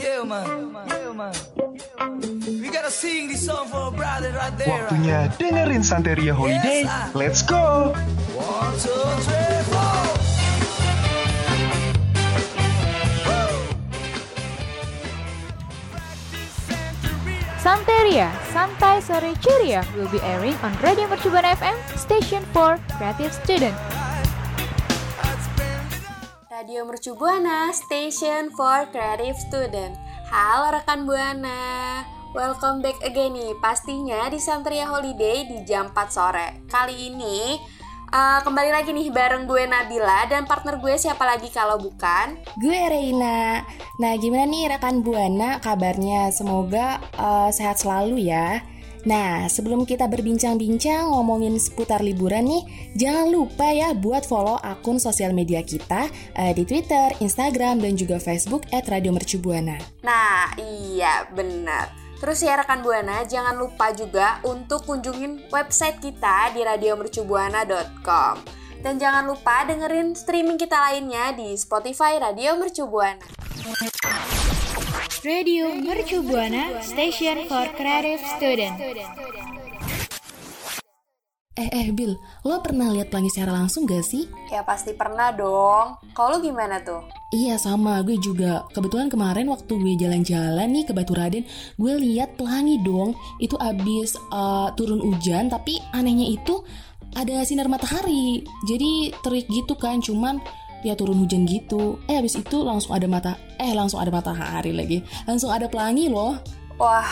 Yeah, man. Yeah, man. We gotta sing this song for a brother right there. Waktunya dengerin Santeria Holiday. Let's go! One, two, three, four. Santeria, Santai Sore Ceria will be airing on Radio Mercubuana FM, station for creative student. Radio Mercu Buana, station for creative student. Halo rekan Buana, welcome back again nih. Pastinya di Santeria Holiday di jam 4 sore. Kali ini uh, kembali lagi nih bareng gue Nabila dan partner gue siapa lagi kalau bukan? Gue Reina. Nah, gimana nih rekan Buana kabarnya? Semoga uh, sehat selalu ya. Nah, sebelum kita berbincang-bincang ngomongin seputar liburan nih, jangan lupa ya buat follow akun sosial media kita uh, di Twitter, Instagram, dan juga Facebook @radiomercubuana. Nah, iya benar. Terus ya rekan Buana, jangan lupa juga untuk kunjungin website kita di radiomercubuana.com. Dan jangan lupa dengerin streaming kita lainnya di Spotify Radio Mercu Buana. Radio Mercu Buana, station for creative student. Eh, eh, Bill, lo pernah lihat pelangi secara langsung gak sih? Ya pasti pernah dong. Kalau lu gimana tuh? Iya sama, gue juga. Kebetulan kemarin waktu gue jalan-jalan nih ke Batu Raden, gue lihat pelangi dong. Itu abis uh, turun hujan, tapi anehnya itu ada sinar matahari. Jadi terik gitu kan, cuman ya turun hujan gitu. Eh abis itu langsung ada mata, eh langsung ada matahari lagi. Langsung ada pelangi loh. Wah,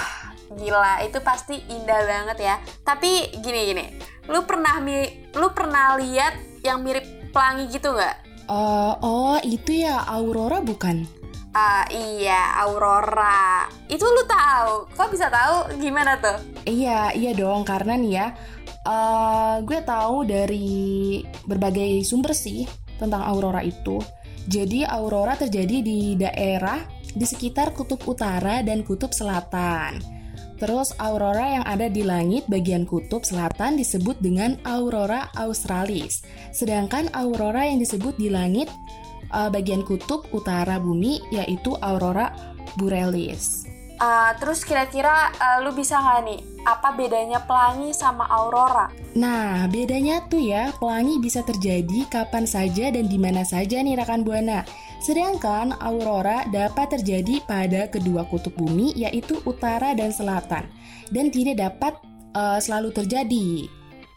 gila. Itu pasti indah banget ya. Tapi gini-gini, lu pernah mi lu pernah lihat yang mirip pelangi gitu nggak? Uh, oh, itu ya Aurora bukan? Ah iya, Aurora. Itu lu tahu? Kok bisa tahu? Gimana tuh? Iya, iya dong. Karena nih ya, uh, gue tahu dari berbagai sumber sih tentang Aurora itu. Jadi Aurora terjadi di daerah di sekitar kutub utara dan kutub selatan. Terus aurora yang ada di langit bagian kutub selatan disebut dengan aurora australis. Sedangkan aurora yang disebut di langit uh, bagian kutub utara bumi yaitu aurora borealis. Uh, terus kira-kira uh, lu bisa nggak nih apa bedanya pelangi sama aurora? Nah, bedanya tuh ya, pelangi bisa terjadi kapan saja dan di mana saja nih rekan Buana. Sedangkan aurora dapat terjadi pada kedua kutub bumi yaitu utara dan selatan dan tidak dapat uh, selalu terjadi.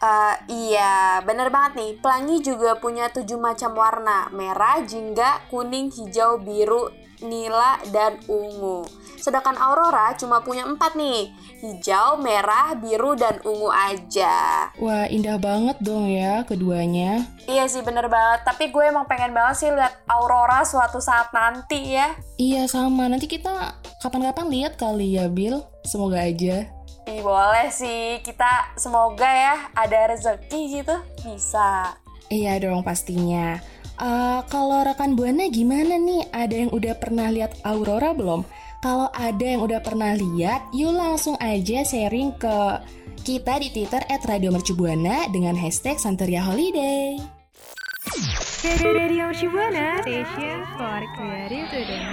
Uh, iya, bener banget nih. Pelangi juga punya tujuh macam warna: merah, jingga, kuning, hijau, biru, nila, dan ungu. Sedangkan aurora cuma punya empat nih, hijau, merah, biru, dan ungu aja. Wah, indah banget dong ya keduanya. Iya sih, bener banget. Tapi gue emang pengen banget sih lihat aurora suatu saat nanti ya. Iya sama, nanti kita kapan-kapan lihat kali ya, Bill. Semoga aja. Ih, boleh sih. Kita semoga ya ada rezeki gitu. Bisa. Iya dong pastinya. Uh, kalau rekan Buana gimana nih? Ada yang udah pernah lihat aurora belum? Kalau ada yang udah pernah lihat, yuk langsung aja sharing ke kita di Twitter @radiomercubuana dengan hashtag Santeria Holiday. Radio Mercubuana, station for creative student.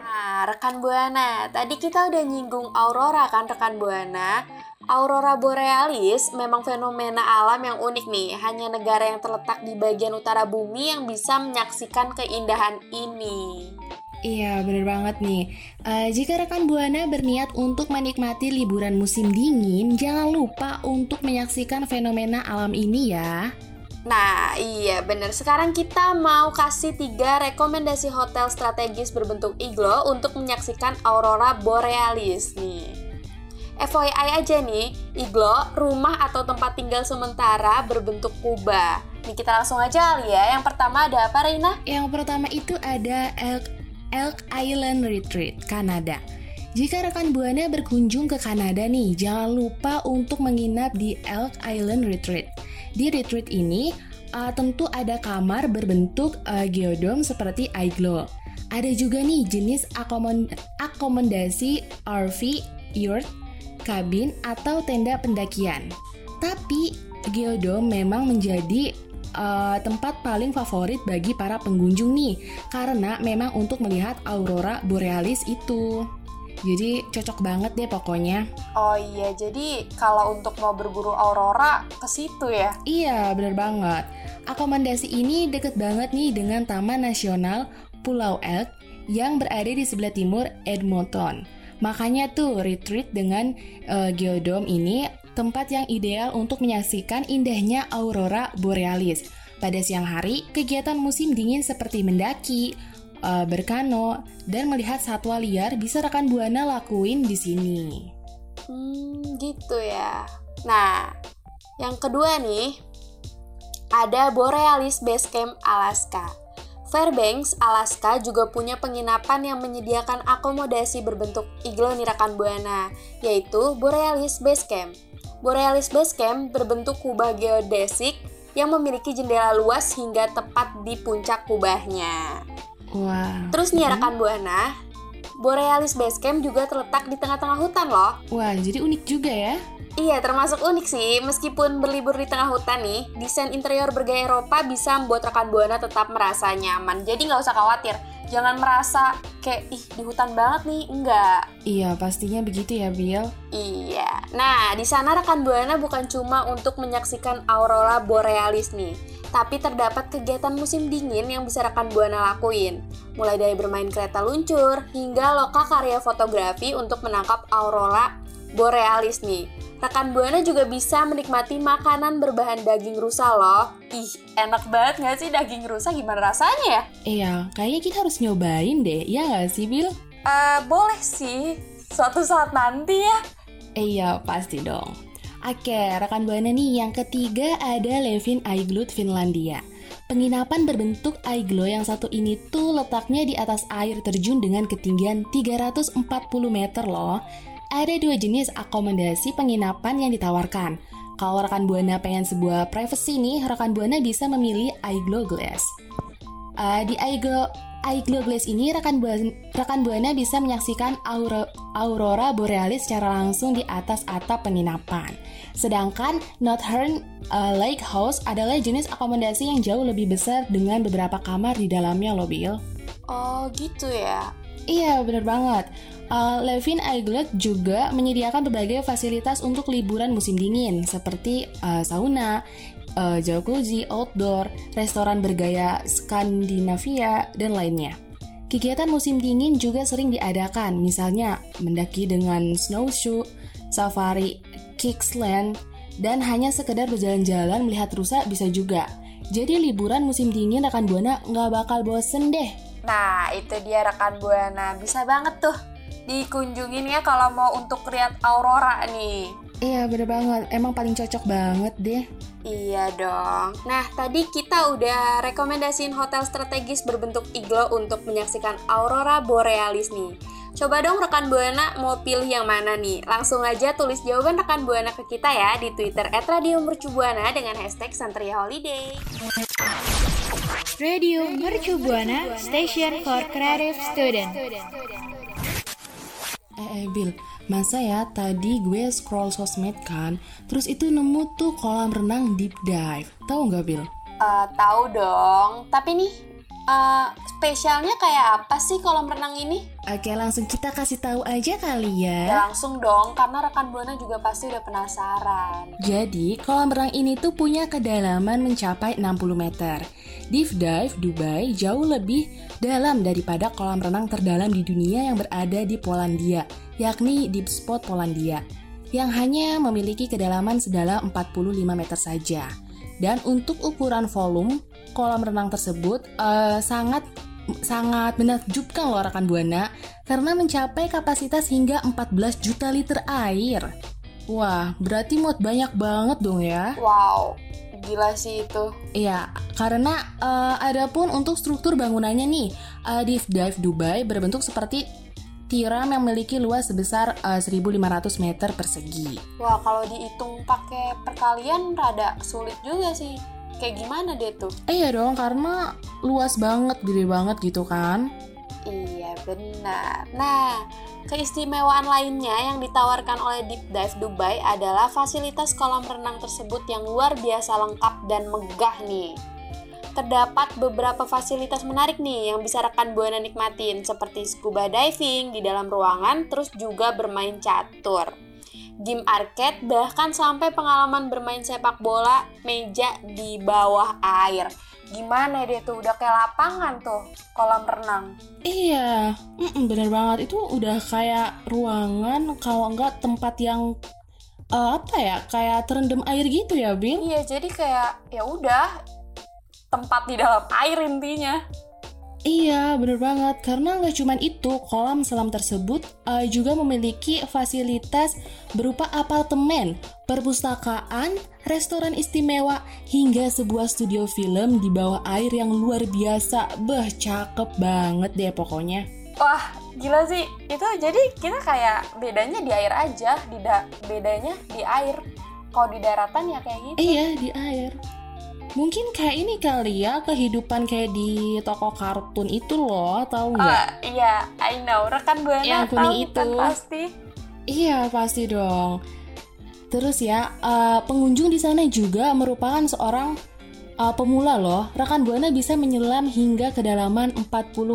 Nah, rekan Buana, tadi kita udah nyinggung aurora kan rekan Buana? Aurora borealis memang fenomena alam yang unik nih. Hanya negara yang terletak di bagian utara bumi yang bisa menyaksikan keindahan ini. Iya, bener banget nih. Eh, jika rekan Buana berniat untuk menikmati liburan musim dingin, jangan lupa untuk menyaksikan fenomena alam ini ya. Nah, iya bener. Sekarang kita mau kasih tiga rekomendasi hotel strategis berbentuk iglo untuk menyaksikan aurora borealis nih. FYI aja nih, iglo rumah atau tempat tinggal sementara berbentuk kubah. Nih kita langsung aja kali ya. Yang pertama ada apa, Reina? Yang pertama itu ada Elk, Elk Island Retreat, Kanada. Jika rekan Buana berkunjung ke Kanada nih, jangan lupa untuk menginap di Elk Island Retreat. Di retreat ini, uh, tentu ada kamar berbentuk uh, geodome seperti iglo. Ada juga nih jenis akomod- akomodasi RV, yurt, kabin, atau tenda pendakian. Tapi geodome memang menjadi uh, tempat paling favorit bagi para pengunjung nih, karena memang untuk melihat aurora borealis itu. Jadi cocok banget deh pokoknya. Oh iya, jadi kalau untuk mau berburu aurora ke situ ya. Iya, bener banget. Akomodasi ini deket banget nih dengan Taman Nasional Pulau Elk yang berada di sebelah timur Edmonton. Makanya tuh retreat dengan uh, geodome ini tempat yang ideal untuk menyaksikan indahnya aurora borealis. Pada siang hari, kegiatan musim dingin seperti mendaki, uh, berkano, dan melihat satwa liar bisa rekan Buana lakuin di sini. Hmm, gitu ya. Nah, yang kedua nih, ada Borealis Base Camp Alaska. Fairbanks, Alaska juga punya penginapan yang menyediakan akomodasi berbentuk iglo nirakan buana, yaitu Borealis Base Camp. Borealis Base Camp berbentuk kubah geodesik yang memiliki jendela luas hingga tepat di puncak kubahnya. Wah. Terus nih rekan buana, Borealis Base Camp juga terletak di tengah-tengah hutan loh. Wah, jadi unik juga ya. Iya, termasuk unik sih. Meskipun berlibur di tengah hutan nih, desain interior bergaya Eropa bisa membuat rekan Buana tetap merasa nyaman. Jadi nggak usah khawatir. Jangan merasa kayak, ih di hutan banget nih. Enggak. Iya, pastinya begitu ya, Bill. Iya. Nah, di sana rekan Buana bukan cuma untuk menyaksikan aurora borealis nih. Tapi terdapat kegiatan musim dingin yang bisa rekan Buana lakuin. Mulai dari bermain kereta luncur, hingga loka karya fotografi untuk menangkap aurora borealis nih. Rekan Buana juga bisa menikmati makanan berbahan daging rusa loh. Ih, enak banget gak sih daging rusa? Gimana rasanya ya? Iya, kayaknya kita harus nyobain deh, ya nggak sih, Bill? Eh, boleh sih. Suatu saat nanti ya. Iya, pasti dong. Oke, rekan Buana nih, yang ketiga ada Levin Igloo Finlandia. Penginapan berbentuk iglo yang satu ini tuh letaknya di atas air terjun dengan ketinggian 340 meter loh. Ada dua jenis akomodasi penginapan yang ditawarkan. Kalau rekan Buana pengen sebuah privacy nih, rekan Buana bisa memilih iglo glass. Uh, di iglo Iglo Glass ini rekan buana, rekan buana bisa menyaksikan auro, aurora borealis secara langsung di atas atap penginapan. Sedangkan Northern uh, Lake House adalah jenis akomodasi yang jauh lebih besar dengan beberapa kamar di dalamnya loh Bill. Oh gitu ya. Iya bener banget. Uh, Levin Iglet juga menyediakan berbagai fasilitas untuk liburan musim dingin seperti uh, sauna, uh, jacuzzi, outdoor, restoran bergaya Skandinavia, dan lainnya. Kegiatan musim dingin juga sering diadakan, misalnya mendaki dengan snowshoe, safari, kicksland, dan hanya sekedar berjalan-jalan melihat rusa bisa juga. Jadi liburan musim dingin rekan Buana nggak bakal bosen deh. Nah, itu dia rekan Buana. Bisa banget tuh dikunjungin ya kalau mau untuk lihat aurora nih. Iya bener banget, emang paling cocok banget deh. Iya dong. Nah, tadi kita udah rekomendasiin hotel strategis berbentuk iglo untuk menyaksikan aurora borealis nih. Coba dong rekan Buana mau pilih yang mana nih? Langsung aja tulis jawaban rekan Buana ke kita ya di Twitter @radiomercubuana dengan hashtag Santria Holiday. Radio Mercu Buana Station for Creative Student. Eh, eh Bill, masa ya tadi gue scroll sosmed kan, terus itu nemu tuh kolam renang deep dive. Tahu nggak Bill? Uh, tahu dong. Tapi nih, Eh, spesialnya kayak apa sih kolam renang ini? Oke, langsung kita kasih tahu aja kali Ya ya. langsung dong, karena rekan Buana juga pasti udah penasaran. Jadi, kolam renang ini tuh punya kedalaman mencapai 60 meter. Deep Dive Dubai jauh lebih dalam daripada kolam renang terdalam di dunia yang berada di Polandia, yakni Deep Spot Polandia, yang hanya memiliki kedalaman sedalam 45 meter saja. Dan untuk ukuran volume, kolam renang tersebut eh, sangat sangat menakjubkan loh rekan Buana karena mencapai kapasitas hingga 14 juta liter air. Wah, berarti muat banyak banget dong ya. Wow, gila sih itu. Iya, karena eh, adapun untuk struktur bangunannya nih, eh, Deep Dive Dubai berbentuk seperti tiram yang memiliki luas sebesar eh, 1.500 meter persegi. Wah, kalau dihitung pakai perkalian rada sulit juga sih. Kayak gimana deh tuh? Eh ya dong, karena luas banget, gede banget gitu kan. Iya, benar. Nah, keistimewaan lainnya yang ditawarkan oleh Deep Dive Dubai adalah fasilitas kolam renang tersebut yang luar biasa lengkap dan megah nih. Terdapat beberapa fasilitas menarik nih yang bisa rekan Buana nikmatin seperti scuba diving di dalam ruangan terus juga bermain catur. Game arcade bahkan sampai pengalaman bermain sepak bola meja di bawah air. Gimana deh tuh udah kayak lapangan tuh kolam renang. Iya, mm-mm, bener banget. Itu udah kayak ruangan, kalau enggak tempat yang eh, apa ya, kayak terendam air gitu ya, Bin? Iya, jadi kayak ya udah tempat di dalam air intinya. Iya, bener banget. Karena nggak cuman itu, kolam selam tersebut eh, juga memiliki fasilitas berupa apartemen, perpustakaan, restoran istimewa, hingga sebuah studio film di bawah air yang luar biasa. Beh, cakep banget deh pokoknya. Wah, gila sih. Itu jadi kita kayak bedanya di air aja, di da- bedanya di air. Kalau di daratan ya kayak gitu. Iya, di air. Mungkin kayak ini kali ya, kehidupan kayak di toko kartun itu loh, tahu nggak? Ah, iya, I know. Rekan Buana Yang tahu kuning kan itu. pasti. Iya pasti dong. Terus ya eh, pengunjung di sana juga merupakan seorang eh, pemula loh. Rekan buana bisa menyelam hingga kedalaman 40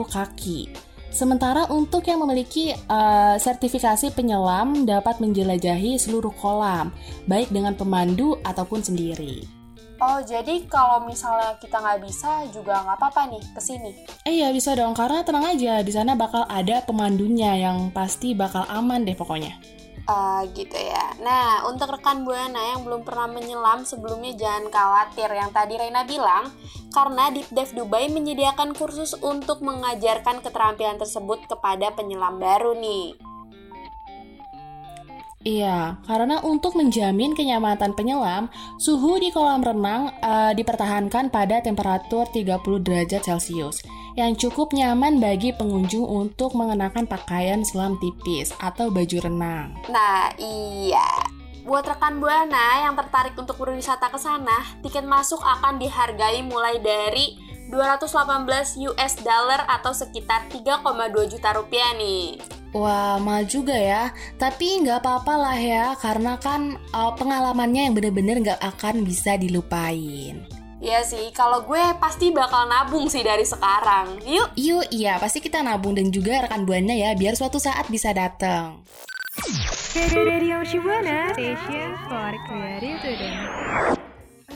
kaki. Sementara untuk yang memiliki eh, sertifikasi penyelam dapat menjelajahi seluruh kolam, baik dengan pemandu ataupun sendiri. Oh, jadi kalau misalnya kita nggak bisa juga nggak apa-apa nih ke sini. Eh iya bisa dong, karena tenang aja di sana bakal ada pemandunya yang pasti bakal aman deh pokoknya. Ah, gitu ya. Nah, untuk rekan Buana yang belum pernah menyelam sebelumnya jangan khawatir yang tadi Reina bilang karena Deep Dive Dubai menyediakan kursus untuk mengajarkan keterampilan tersebut kepada penyelam baru nih. Iya, karena untuk menjamin kenyamanan penyelam, suhu di kolam renang eh, dipertahankan pada temperatur 30 derajat Celcius yang cukup nyaman bagi pengunjung untuk mengenakan pakaian selam tipis atau baju renang. Nah, iya. Buat rekan Buana yang tertarik untuk berwisata ke sana, tiket masuk akan dihargai mulai dari 218 US dollar atau sekitar 3,2 juta rupiah nih. Wah, mahal juga ya. Tapi nggak apa-apa lah ya, karena kan eh, pengalamannya yang bener-bener nggak akan bisa dilupain. Iya sih, kalau gue pasti bakal nabung sih dari sekarang. Yuk, Yuk, iya pasti kita nabung dan juga rekan buana ya, biar suatu saat bisa datang. Radio Shibuana, station for creative student.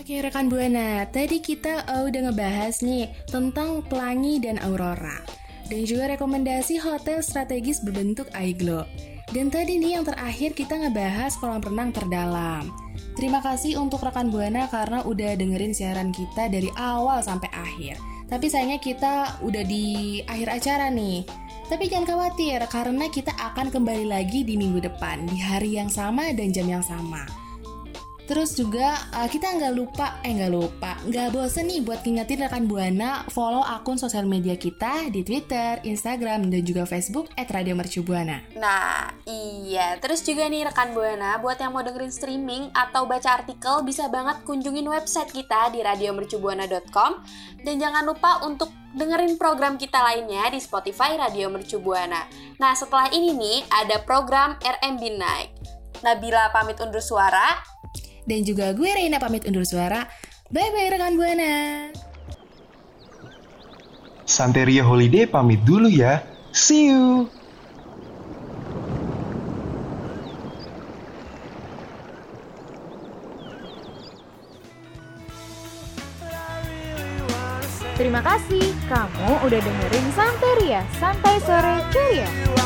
Oke rekan Buana, tadi kita uh, udah ngebahas nih tentang pelangi dan aurora dan juga rekomendasi hotel strategis berbentuk iGlow. Dan tadi nih yang terakhir kita ngebahas kolam renang terdalam. Terima kasih untuk rekan Buana karena udah dengerin siaran kita dari awal sampai akhir. Tapi sayangnya kita udah di akhir acara nih. Tapi jangan khawatir karena kita akan kembali lagi di minggu depan di hari yang sama dan jam yang sama. Terus juga uh, kita nggak lupa, eh nggak lupa, nggak bosen nih buat ngingetin rekan Buana follow akun sosial media kita di Twitter, Instagram, dan juga Facebook @radiomercubuana. Nah, iya. Terus juga nih rekan Buana, buat yang mau dengerin streaming atau baca artikel bisa banget kunjungin website kita di radiomercubuana.com dan jangan lupa untuk dengerin program kita lainnya di Spotify Radio Mercu Buana. Nah, setelah ini nih ada program RMB Night. Nabila pamit undur suara. Dan juga gue Reina pamit undur suara. Bye bye rekan Buana. Santeria Holiday pamit dulu ya. See you. Terima kasih kamu udah dengerin Santeria, Santai Sore Ceria.